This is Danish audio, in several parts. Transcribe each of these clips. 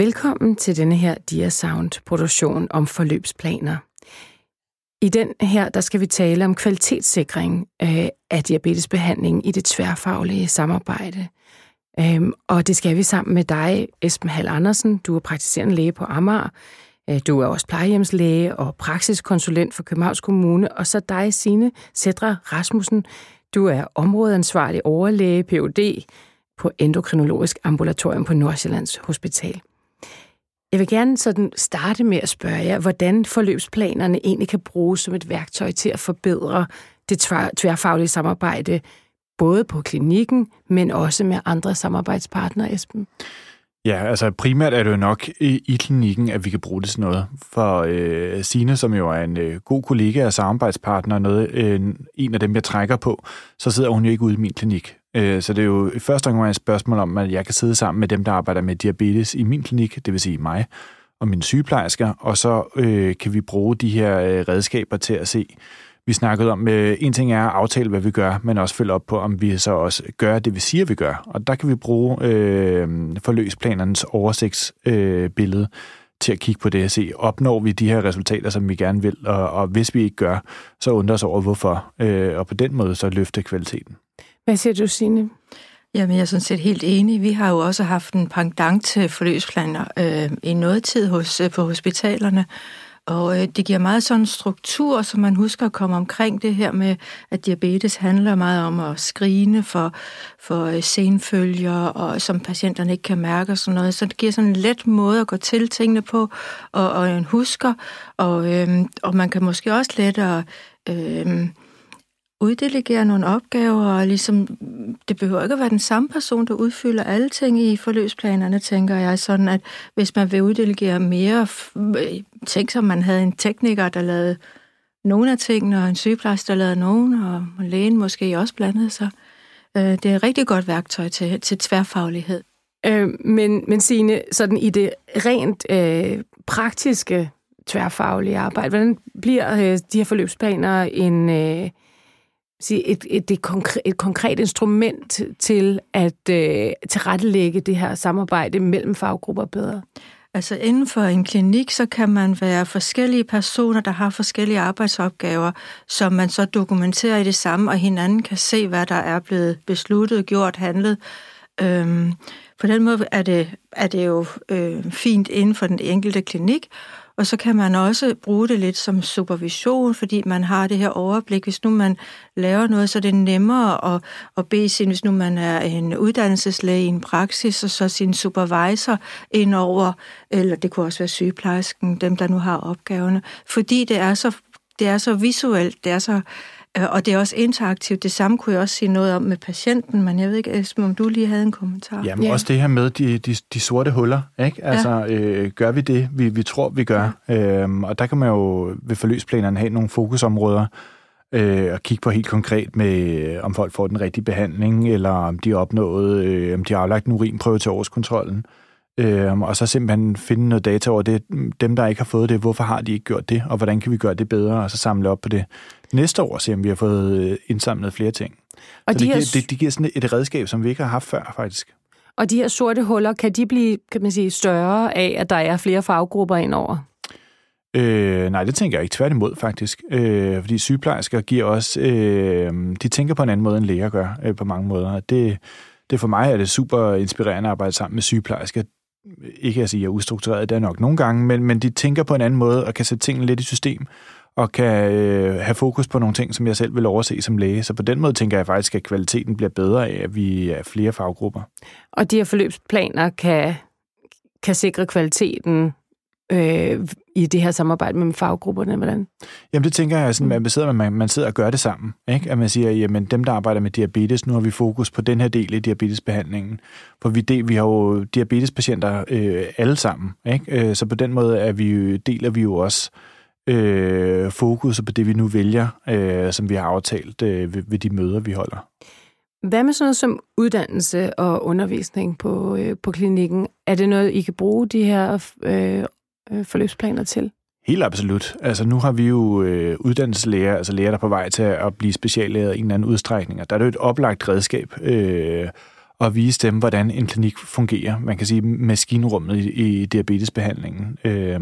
Velkommen til denne her Diasound-produktion om forløbsplaner. I den her, der skal vi tale om kvalitetssikring øh, af diabetesbehandling i det tværfaglige samarbejde. Øhm, og det skal vi sammen med dig, Esben Hall Andersen. Du er praktiserende læge på Amager. Øh, du er også plejehjemslæge og praksiskonsulent for Københavns Kommune. Og så dig, Sine Sædra Rasmussen. Du er områdeansvarlig overlæge, Ph.D. på endokrinologisk ambulatorium på Nordsjællands Hospital. Jeg vil gerne sådan starte med at spørge jer, hvordan forløbsplanerne egentlig kan bruges som et værktøj til at forbedre det tværfaglige samarbejde, både på klinikken, men også med andre samarbejdspartnere, Esben? Ja, altså primært er det jo nok i, i klinikken, at vi kan bruge det til noget. For øh, Sine, som jo er en øh, god kollega og samarbejdspartner, noget, øh, en af dem, jeg trækker på, så sidder hun jo ikke ude i min klinik. Øh, så det er jo i første omgang et spørgsmål om, at jeg kan sidde sammen med dem, der arbejder med diabetes i min klinik, det vil sige mig og mine sygeplejersker, og så øh, kan vi bruge de her øh, redskaber til at se, vi snakkede om, øh, en ting er at aftale, hvad vi gør, men også følge op på, om vi så også gør det, vi siger, vi gør. Og der kan vi bruge øh, forløsplanernes oversigtsbillede øh, til at kigge på det og se, opnår vi de her resultater, som vi gerne vil, og, og hvis vi ikke gør, så undrer os over, hvorfor. Øh, og på den måde så løfte kvaliteten. Hvad siger du, Signe? Jamen, jeg er sådan set helt enig. Vi har jo også haft en pendant til forløbsplaner øh, i noget tid hos, øh, på hospitalerne, og øh, det giver meget sådan en struktur, som man husker at komme omkring det her med, at diabetes handler meget om at skrine for, for øh, senfølger, og som patienterne ikke kan mærke og sådan noget. Så det giver sådan en let måde at gå til tingene på, og, og en husker, og, øh, og man kan måske også lettere... Øh, uddelegere nogle opgaver, og ligesom, det behøver ikke at være den samme person, der udfylder alle ting i forløbsplanerne, tænker jeg, sådan at hvis man vil uddelegere mere, tænk som man havde en tekniker, der lavede nogle af tingene, og en sygeplejerske, der lavede nogen, og lægen måske også blandede sig. Øh, det er et rigtig godt værktøj til, til tværfaglighed. Øh, men, men Signe, sådan i det rent øh, praktiske tværfaglige arbejde, hvordan bliver øh, de her forløbsplaner en... Øh, sige, et, et, et, konkret, et konkret instrument til at øh, tilrettelægge det her samarbejde mellem faggrupper bedre? Altså inden for en klinik, så kan man være forskellige personer, der har forskellige arbejdsopgaver, som man så dokumenterer i det samme, og hinanden kan se, hvad der er blevet besluttet, gjort, handlet. Øhm, på den måde er det, er det jo øh, fint inden for den enkelte klinik, og så kan man også bruge det lidt som supervision, fordi man har det her overblik. Hvis nu man laver noget, så er det nemmere at, at bede sin, hvis nu man er en uddannelseslæge i en praksis, og så sin supervisor ind over, eller det kunne også være sygeplejersken, dem der nu har opgaverne. Fordi det er så, det er så visuelt, det er så og det er også interaktivt. Det samme kunne jeg også sige noget om med patienten, men jeg ved ikke, Esben, om du lige havde en kommentar. Jamen ja. også det her med de, de, de sorte huller. Ikke? Altså, ja. øh, gør vi det, vi, vi tror, vi gør? Ja. Øhm, og der kan man jo ved forløsplanerne have nogle fokusområder, øh, og kigge på helt konkret med, om folk får den rigtige behandling, eller om de har opnået, øh, om de har aflagt en urinprøve til årskontrollen. Øh, og så simpelthen finde noget data over det. Dem, der ikke har fået det, hvorfor har de ikke gjort det, og hvordan kan vi gøre det bedre, og så samle op på det næste år, se om vi har fået øh, indsamlet flere ting. Og så de det, giver, det, det giver sådan et redskab, som vi ikke har haft før, faktisk. Og de her sorte huller, kan de blive kan man sige, større af, at der er flere faggrupper indover? Øh, nej, det tænker jeg ikke. Tværtimod, faktisk. Øh, fordi sygeplejersker giver også... Øh, de tænker på en anden måde, end læger gør øh, på mange måder. Det, det for mig er det super inspirerende at arbejde sammen med sygeplejersker ikke at sige, at jeg er ustruktureret, det er nok nogle gange, men, men de tænker på en anden måde og kan sætte tingene lidt i system og kan øh, have fokus på nogle ting, som jeg selv vil overse som læge. Så på den måde tænker jeg faktisk, at kvaliteten bliver bedre af, at vi er flere faggrupper. Og de her forløbsplaner kan, kan sikre kvaliteten øh, i det her samarbejde med faggrupperne? Hvordan? Jamen det tænker jeg, sådan, at man sidder, man, man sidder og gør det sammen. Ikke? At man siger, jamen dem, der arbejder med diabetes, nu har vi fokus på den her del i diabetesbehandlingen. For vi, del, vi har jo diabetespatienter øh, alle sammen. Ikke? Øh, så på den måde er vi, deler vi jo også øh, fokus på det, vi nu vælger, øh, som vi har aftalt øh, ved, ved de møder, vi holder. Hvad med sådan noget som uddannelse og undervisning på, øh, på klinikken? Er det noget, I kan bruge de her øh, øh, forløbsplaner til? Helt absolut. Altså nu har vi jo øh, uddannelseslæger, altså læger, der er på vej til at blive speciallæger i en anden udstrækning, og der er det jo et oplagt redskab øh, og vise dem, hvordan en klinik fungerer. Man kan sige maskinrummet i, i diabetesbehandlingen. Øh,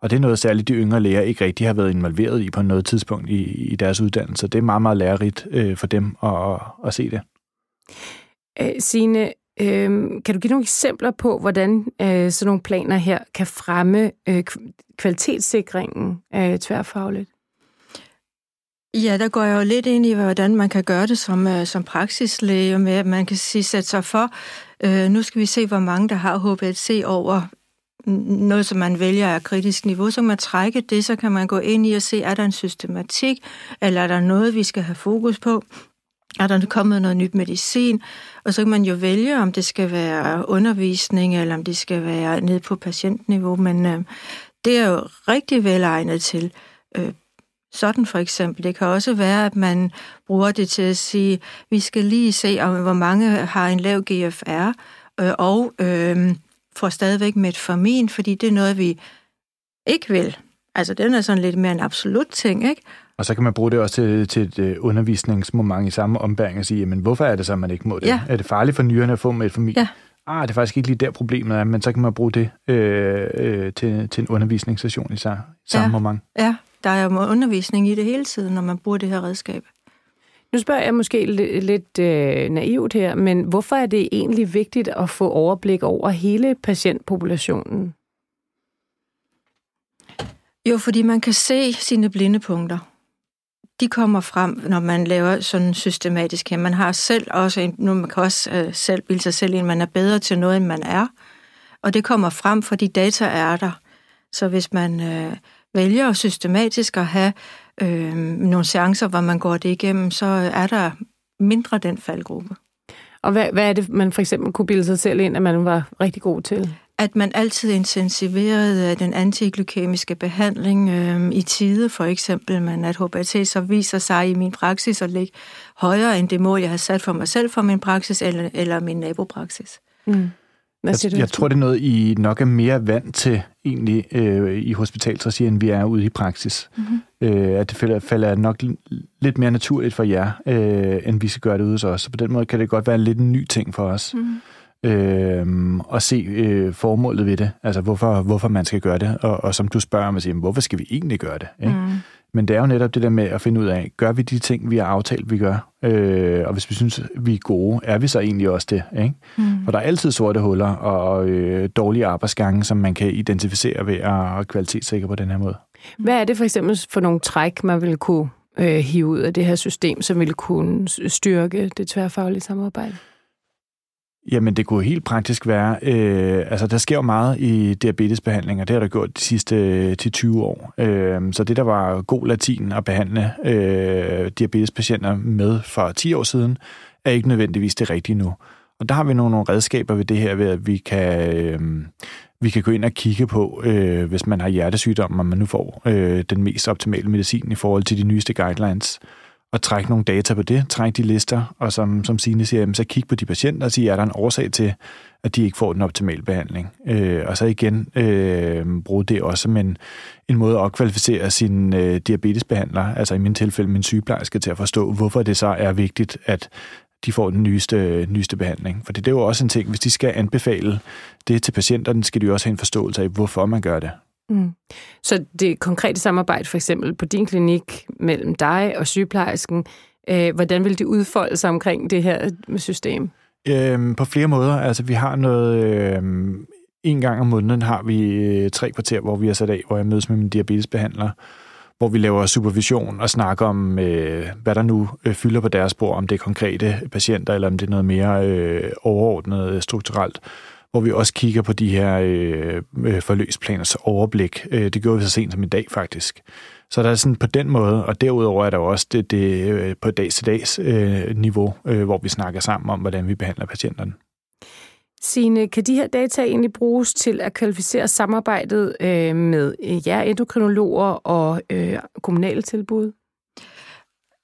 og det er noget særligt, de yngre læger ikke rigtig har været involveret i på noget tidspunkt i, i deres uddannelse. Det er meget, meget lærerigt øh, for dem at, at se det. Øh, Signe, øh, kan du give nogle eksempler på, hvordan øh, sådan nogle planer her kan fremme øh, kvalitetssikringen øh, tværfagligt? Ja, der går jeg jo lidt ind i, hvordan man kan gøre det som, øh, som praksislæge, med at man kan sige, sætte sig for, øh, nu skal vi se, hvor mange der har HBLC over noget, som man vælger er kritisk niveau, så kan man trække det, så kan man gå ind i og se, er der en systematik, eller er der noget, vi skal have fokus på? Er der kommet noget nyt medicin? Og så kan man jo vælge, om det skal være undervisning, eller om det skal være ned på patientniveau, men øh, det er jo rigtig velegnet til øh, sådan for eksempel. Det kan også være, at man bruger det til at sige, vi skal lige se, om hvor mange har en lav GFR, øh, og øh, får stadigvæk metformin, fordi det er noget, vi ikke vil. Altså, den er sådan lidt mere en absolut ting, ikke? Og så kan man bruge det også til, til et øh, undervisningsmoment i samme ombæring og sige, jamen hvorfor er det så, man ikke må det? Ja. Er det farligt for nyrerne at få metformin? Ja. Ah, det er faktisk ikke lige der problemet er, men så kan man bruge det øh, øh, til, til en undervisningssession i samme ja. moment. Ja, der er jo undervisning i det hele tiden, når man bruger det her redskab. Nu spørger jeg måske lidt øh, naivt her, men hvorfor er det egentlig vigtigt at få overblik over hele patientpopulationen? Jo, fordi man kan se sine blinde punkter. De kommer frem, når man laver sådan systematisk her. Man har selv også, en, nu man kan også øh, selv bilde sig selv ind, man er bedre til noget, end man er. Og det kommer frem, fordi data er der. Så hvis man øh, vælger systematisk at have øh, nogle seancer, hvor man går det igennem, så er der mindre den faldgruppe. Og hvad, hvad er det, man for eksempel kunne bilde sig selv ind, at man var rigtig god til? At man altid intensiverede den antiglykemiske behandling øh, i tide, for eksempel, men at HBT så viser sig i min praksis at ligge højere end det mål, jeg har sat for mig selv for min praksis eller, eller min nabopraksis. Mm. Hvad siger jeg, du? Jeg tror, det er noget, I nok er mere vant til egentlig øh, i hospitalsregi, end vi er ude i praksis. Mm-hmm. Øh, at det falder, falder nok lidt mere naturligt for jer, øh, end vi skal gøre det ude hos os. Så på den måde kan det godt være lidt en ny ting for os. Mm-hmm øh, og se øh, formålet ved det, altså hvorfor, hvorfor man skal gøre det, og, og som du spørger mig, siger, hvorfor skal vi egentlig gøre det? Ikke? Mm. Men det er jo netop det der med at finde ud af, gør vi de ting, vi har aftalt, vi gør? Øh, og hvis vi synes, vi er gode, er vi så egentlig også det? Ikke? Mm. For der er altid sorte huller og øh, dårlige arbejdsgange, som man kan identificere ved at kvalitetssikre på den her måde. Hvad er det for eksempel for nogle træk, man vil kunne øh, hive ud af det her system, som vil kunne styrke det tværfaglige samarbejde? Jamen, det kunne helt praktisk være, øh, altså der sker jo meget i diabetesbehandling, og det har der gjort de sidste øh, til 20 år. Øh, så det, der var god latin at behandle øh, diabetespatienter med for 10 år siden, er ikke nødvendigvis det rigtige nu. Og der har vi nogle, nogle redskaber ved det her, ved at vi kan, øh, vi kan gå ind og kigge på, øh, hvis man har hjertesygdom, om man nu får øh, den mest optimale medicin i forhold til de nyeste guidelines og trække nogle data på det, trække de lister, og som, som Signe siger, så kigge på de patienter og sige, er der en årsag til, at de ikke får den optimale behandling. Øh, og så igen øh, bruge det også som en, en måde at opkvalificere sin øh, diabetesbehandler, altså i min tilfælde min sygeplejerske, til at forstå, hvorfor det så er vigtigt, at de får den nyeste, nyeste behandling. For det er jo også en ting, hvis de skal anbefale det til patienterne, skal de jo også have en forståelse af, hvorfor man gør det. Mm. Så det konkrete samarbejde for eksempel på din klinik mellem dig og sygeplejersken, øh, hvordan vil det udfolde sig omkring det her system? Øhm, på flere måder. Altså vi har noget... Øh, en gang om måneden har vi øh, tre kvarter, hvor vi er sat af, hvor jeg mødes med min diabetesbehandler, hvor vi laver supervision og snakker om, øh, hvad der nu øh, fylder på deres bord, om det er konkrete patienter, eller om det er noget mere øh, overordnet strukturelt hvor vi også kigger på de her øh, øh, overblik. Øh, det gjorde vi så sent som i dag faktisk. Så der er sådan på den måde, og derudover er der også det, det øh, på dags-til-dags øh, niveau, øh, hvor vi snakker sammen om, hvordan vi behandler patienterne. Signe, kan de her data egentlig bruges til at kvalificere samarbejdet øh, med øh, jer endokrinologer og øh, kommunale tilbud?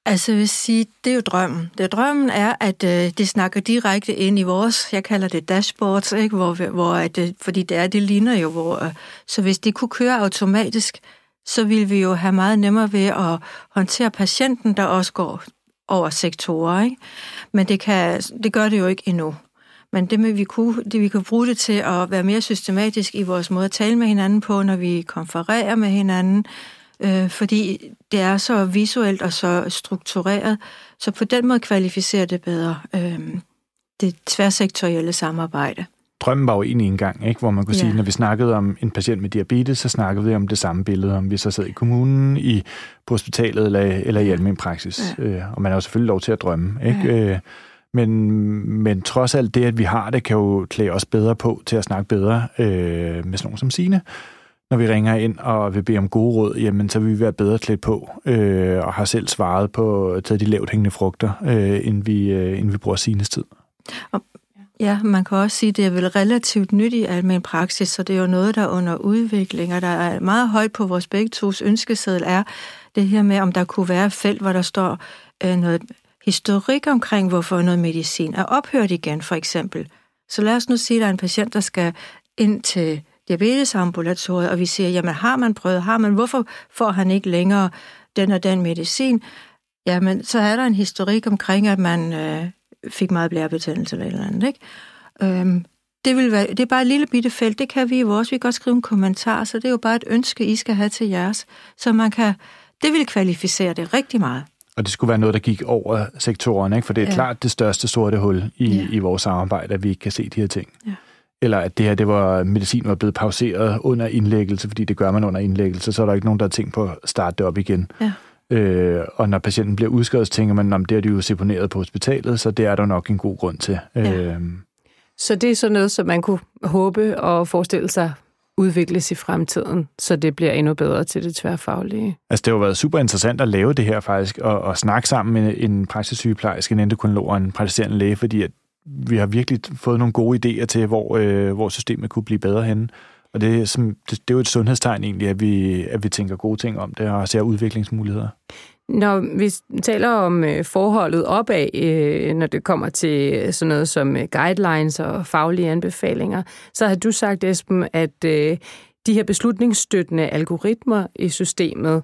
Altså, jeg vil sige, det er jo drømmen. Det drømmen er, at øh, det snakker direkte ind i vores, jeg kalder det dashboards, ikke? Hvor, hvor at, øh, fordi det er, det ligner jo, hvor, øh, så hvis det kunne køre automatisk, så ville vi jo have meget nemmere ved at håndtere patienten, der også går over sektorer, ikke? Men det, kan, det gør det jo ikke endnu. Men det, med, vi kunne, det, vi kunne bruge det til at være mere systematisk i vores måde at tale med hinanden på, når vi konfererer med hinanden, øh, fordi det er så visuelt og så struktureret, så på den måde kvalificerer det bedre øh, det tværsektorielle samarbejde. Drømmen var jo egentlig en gang, ikke? hvor man kunne ja. sige, når vi snakkede om en patient med diabetes, så snakkede vi om det samme billede, om vi så sad i kommunen, i, på hospitalet eller, eller i almindelig praksis. Ja. Øh, og man har jo selvfølgelig lov til at drømme. Ikke? Ja. Øh, men, men trods alt det, at vi har det, kan jo klæde os bedre på til at snakke bedre øh, med sådan nogen som Signe. Når vi ringer ind og vil bede om gode råd, jamen så vil vi være bedre klædt på øh, og har selv svaret på taget de lavt hængende frugter, øh, inden, vi, øh, inden vi bruger Signes tid. Og Ja, man kan også sige, at det er vel relativt nyt i almen praksis, så det er jo noget, der er under udvikling, og der er meget højt på vores begge tos ønskeseddel, er det her med, om der kunne være et felt, hvor der står øh, noget historik omkring, hvorfor noget medicin er ophørt igen, for eksempel. Så lad os nu sige, at der er en patient, der skal ind til diabetesambulatoriet, og vi siger, jamen har man prøvet, har man, hvorfor får han ikke længere den og den medicin? Jamen, så er der en historik omkring, at man øh, fik meget blærebetændelse eller et eller andet, ikke? Øhm, det, vil være, det er bare et lille bitte felt, det kan vi jo også. Vi kan godt skrive en kommentar, så det er jo bare et ønske, I skal have til jeres. Så man kan, det vil kvalificere det rigtig meget. Og det skulle være noget, der gik over sektoren, ikke? for det er ja. klart det største sorte hul i, ja. i vores samarbejde, at vi ikke kan se de her ting. Ja. Eller at det her, det var, medicin var blevet pauseret under indlæggelse, fordi det gør man under indlæggelse, så er der ikke nogen, der har tænkt på at starte det op igen. Ja. Øh, og når patienten bliver udskrevet, så tænker man, at det er de jo seponeret på hospitalet, så det er der nok en god grund til. Ja. Øh, så det er sådan noget, som man kunne håbe og forestille sig udvikles i fremtiden, så det bliver endnu bedre til det tværfaglige. Altså det har jo været super interessant at lave det her faktisk, og, og snakke sammen med en praksissygeplejerske, en endokrinolog og en praktiserende læge, fordi at vi har virkelig fået nogle gode idéer til, hvor, øh, hvor systemet kunne blive bedre henne. Og det, som, det, det er jo et sundhedstegn egentlig, at vi, at vi tænker gode ting om det og ser udviklingsmuligheder. Når vi taler om øh, forholdet opad, øh, når det kommer til sådan noget som øh, guidelines og faglige anbefalinger, så har du sagt, Esben, at de her beslutningsstøttende algoritmer i systemet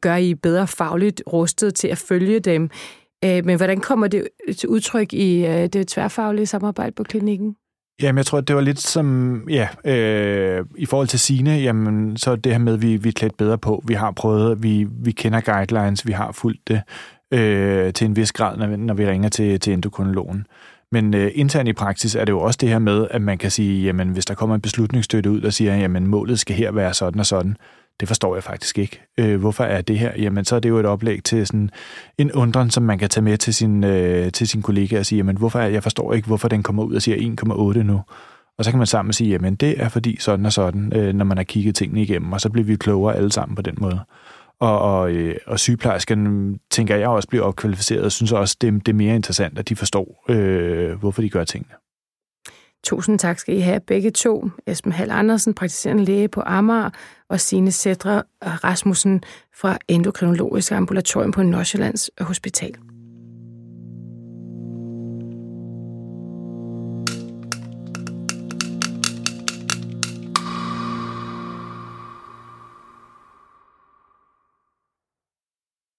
gør I bedre fagligt rustet til at følge dem. Øh, men hvordan kommer det til udtryk i øh, det tværfaglige samarbejde på klinikken? Jamen, jeg tror, det var lidt som, ja, øh, i forhold til sine, jamen, så det her med, at vi, vi er klædt bedre på. Vi har prøvet, vi, vi kender guidelines, vi har fulgt det øh, til en vis grad, når, når vi ringer til, til endokrinologen. Men øh, internt i praksis er det jo også det her med, at man kan sige, jamen, hvis der kommer en beslutningsstøtte ud, der siger, jamen, målet skal her være sådan og sådan, det forstår jeg faktisk ikke. Øh, hvorfor er det her? Jamen, så er det jo et oplæg til sådan en undren, som man kan tage med til sin, øh, til sin kollega og sige, jamen, hvorfor er, jeg forstår ikke, hvorfor den kommer ud og siger 1,8 nu. Og så kan man sammen sige, jamen, det er fordi sådan og sådan, øh, når man har kigget tingene igennem, og så bliver vi klogere alle sammen på den måde. Og, og, øh, og sygeplejersken, tænker jeg også, bliver opkvalificeret, og synes også, det, det er mere interessant, at de forstår, øh, hvorfor de gør tingene. Tusind tak skal I have begge to. Esben Hall Andersen, praktiserende læge på Amager, og Signe Sædre Rasmussen fra Endokrinologisk Ambulatorium på Nordsjællands Hospital.